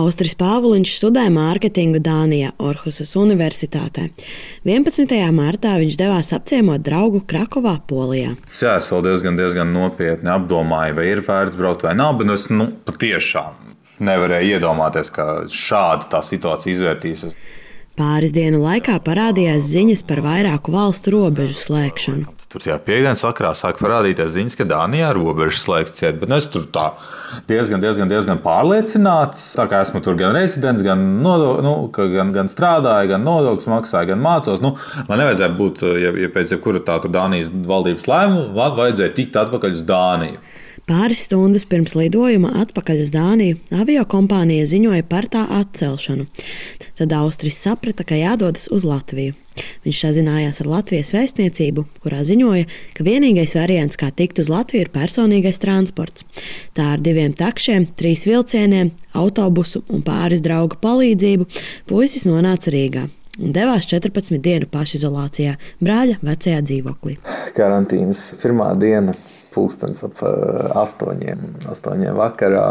Austris Pāviliņš studē mārketingu Dānijā, Orhusas Universitātē. 11. martā viņš devās apciemot draugu Krakovā, Polijā. Jā, es vēl diezgan, diezgan nopietni apdomāju, vai ir vērts braukt vai nav, bet es nu, patiešām nevarēju iedomāties, ka šāda tā situācija izvērtīsies. Pāris dienu laikā parādījās ziņas par vairāku valstu robežu slēgšanu. Tur jau piekdienas vakarā sāk parādīties ziņas, ka Dānijā robežas slēgts ciet, bet es tur tā diezgan, diezgan, diezgan pārliecināts. Tā kā esmu tur gan rezidents, gan, nodo, nu, gan, gan strādāju, gan nodokļus maksāju, gan mācos. Nu, man nevajadzēja būt, ja, ja pēc jebkura tā Dānijas valdības lēmuma, man vajadzēja tikt atpakaļ uz Dāniju. Pāris stundas pirms lidojuma atpakaļ uz Dāniju avio kompānija ziņoja par tā atcelšanu. Tad Austrijas saprata, ka jādodas uz Latviju. Viņš sazinājās ar Latvijas vēstniecību, kurā ziņoja, ka vienīgais variants, kā tikt uz Latviju, ir personīgais transports. Tā ar diviem takšiem, trīs vilcieniem, autobusu un pāris draugu palīdzību puisis nonāca Rīgā un devās 14 dienu pašizolācijā brāļa vecajā dzīvoklī. Karantīnas pirmā diena pūkstens ap astoņiem, astoņiem vakarā.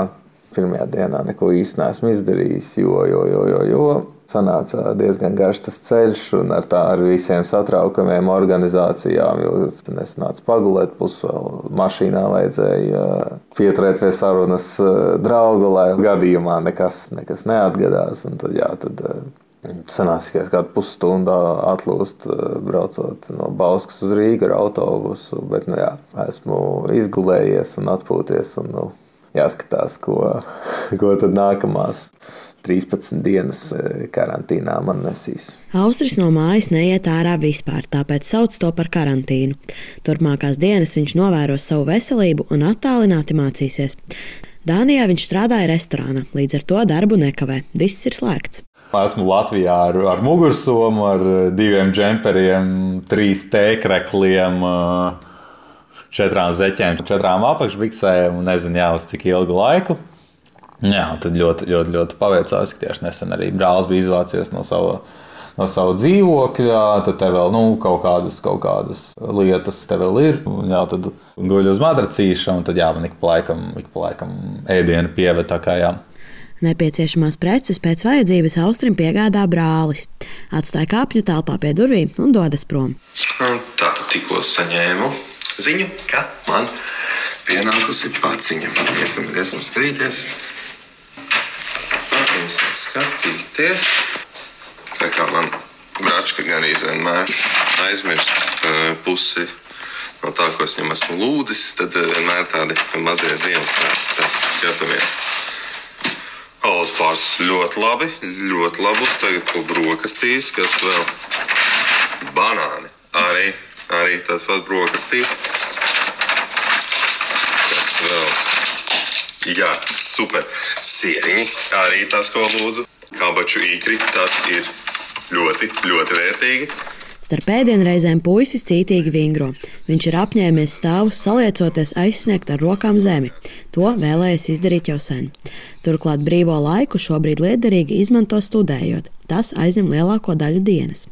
Pirmajā dienā neko īsti neesmu izdarījis, jo, jo, jo, jo, jo sanāca diezgan garš tas ceļš un ar, tā, ar visiem satraukumiem, organizācijām. Es nesnācu pagulēt, plus mašīnā vajadzēja pieturēt pie sarunas draugu, lai gadījumā nekas, nekas neatgadās. Un tad, jā, tad, Sanāca tikai kādu pusstundu atlūst, braucot no Bauskas uz Rīgas ar autobusu. Bet, nu, jā, esmu izgulējies un atpūties. Un, nu, jāskatās, ko, ko tad nākamās 13 dienas eh, karantīnā man nesīs. Austris no mājas neiet ārā vispār, tāpēc sauc to par karantīnu. Turpmākās dienas viņš novēros savu veselību un attālināti mācīsies. Dānijā viņš strādāja restorānā, līdz ar to darbu nekavē. Viss ir slēgts. Esmu Latvijā ar, ar mugursomu, ar diviem džemperiem, trīs tēkrekliem, četrām zeķēm, četrām apakšbiksēm un nezinu, jau uz cik ilgu laiku. Jā, tad ļoti, ļoti, ļoti paveicās, ka tieši nesen arī brālis bija izvācies no sava, no sava dzīvokļa. Tad te vēl nu, kaut, kādas, kaut kādas lietas te vēl ir. Un, jā, tad guļ uz madracīša, un tad jā, man ik pa laikam, ik pa laikam ēdienu pieveta. Nepieciešamās preces pēc vajadzības Austrim piegādā brālis. Atstāja kāpņu telpā pie durvīm un dodas prom. Tā tad tikko saņēmu ziņu, ka man pienākusi paciņa. Iesim, iesim skatīties. Iesim skatīties. Tā kā man bračka gan vienmēr aizmirst uh, pusi no tā, ko es viņam esmu lūdzis, tad uh, vienmēr tādi mazie Ziemassvētki skatāmies. Alus pāris ļoti labi, ļoti labus. Tagad ko brokastīs, kas vēl banāni. Arī, arī tas pats brokastīs. Kas vēl? Jā, super. Sieriņi arī tas, ko lūdzu. Kabaču īkri, tas ir ļoti, ļoti vērtīgi. Starp pēdienreizēm puisis cītīgi vingro. Viņš ir apņēmies stāvus saliecoties aizsniegt ar rokām zemi. To vēlējies izdarīt jau sen. Turklāt brīvo laiku šobrīd liederīgi izmanto studējot. Tas aizņem lielāko daļu dienas.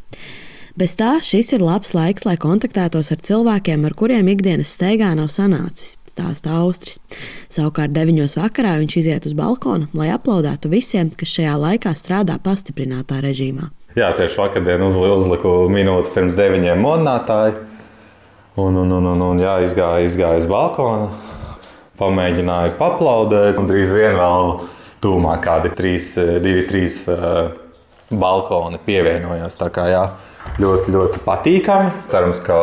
Bez tā šis ir labs laiks, lai kontaktētos ar cilvēkiem, ar kuriem ikdienas steigā nav sanācis. Stāsta Austris. Savukārt 9. vakarā viņš iziet uz balkonu, lai aplaudētu visiem, kas šajā laikā strādā pastiprinātā režīmā. Jā, tieši vakardien uzliku minūti pirms deviņiem monētāju. Un, un, un, un, un jā, izgāju, izgāju uz balkonu, pamēģināju paplaudēt. Drīz vien vēl tūmā kādi trīs, divi, trīs uh, balkoni pievienojās. Tā kā jā, ļoti, ļoti patīkami. Cerams, ka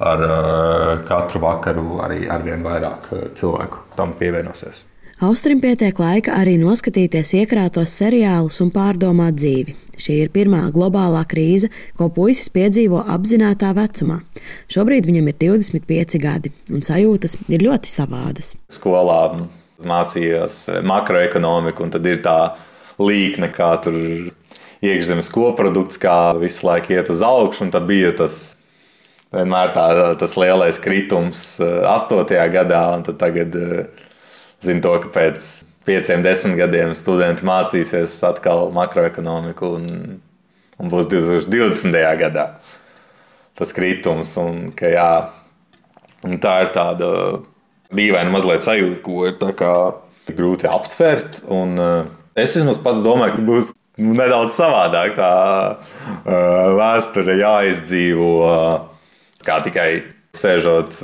ar uh, katru vakaru arī arvien vairāk cilvēku tam pievienosies. Austrim pietiek laika arī noskatīties iekrātos seriālus un pārdomāt dzīvi. Šī ir pirmā globālā krīze, ko puisis piedzīvo apzinātajā vecumā. Šobrīd viņam ir 25 gadi, un sajūtas ir ļoti savādas. Skolā mācījos makroekonomiku, un tad ir tā līkne, kā tur iekšzemes koprodukts, kā visu laiku iet uz augšu, un tad bija tas vienmēr tā, tas lielais kritums 8. Eh, gadā, un tagad eh, zinu to, ka pēc pieciem, desmit gadiem studenti mācīsies atkal makroekonomiku un, un būs 2020. gadā tas kritums. Un, ka, jā, un tā ir tāda dīvaina mazliet sajūta, ko ir grūti aptvert. Un, uh, Es vismaz pats domāju, ka būs nu, nedaudz savādāk tā uh, vēsture jāizdzīvo. Uh, kā tikai sēžot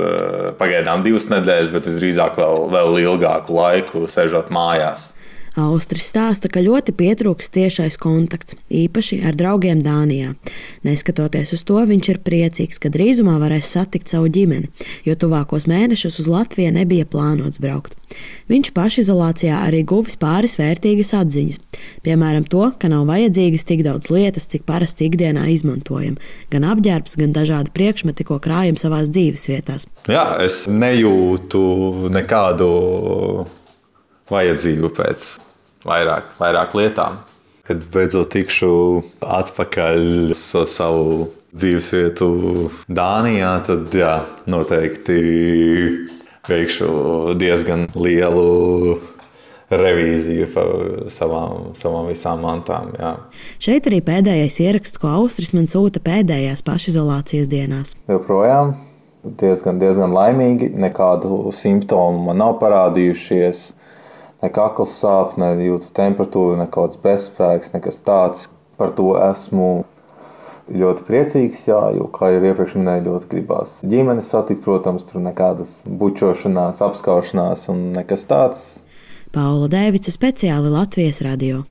pagaidām divas nedēļas, bet visdrīzāk vēl, vēl ilgāku laiku sēžot mājās. Austris stāsta, ka ļoti pietrūks tiešais kontakts, īpaši ar draugiem Dānijā. Neskatoties uz to, viņš ir priecīgs, ka drīzumā varēs satikt savu ģimeni, jo tuvākos mēnešus uz Latviju nebija plānots braukt. Viņš pašizolācijā arī guvis pāris vērtīgas atziņas, piemēram, to, ka nav vajadzīgas tik daudz lietas, cik parasti ikdienā izmantojam, gan apģērbs, gan dažādi priekšmeti, ko krājam savās dzīves vietās. Jā, es nejūtu nekādu vajadzību pēc vairāk, vairāk lietām. Kad beidzot tikšu atpakaļ uz savu dzīvesvietu Dānijā, tad jā, noteikti veikšu diezgan lielu revīziju par savām, savām visām mantām. Jā. Šeit arī pēdējais ieraksts, ko Austris man sūta pēdējās pašizolācijas dienās. Joprojām diezgan, diezgan laimīgi, nekādu simptomu man nav parādījušies ne kakls sāp, ne jūtu temperatūru, ne kaut kāds bezspēks, nekas tāds. Par to esmu ļoti priecīgs, jā, jo, kā jau iepriekš minēju, ļoti gribās ģimeni satikt. Protams, tur nekādas bučošanās, apskaušanās un nekas tāds. Paula Dēvica speciāli Latvijas radio.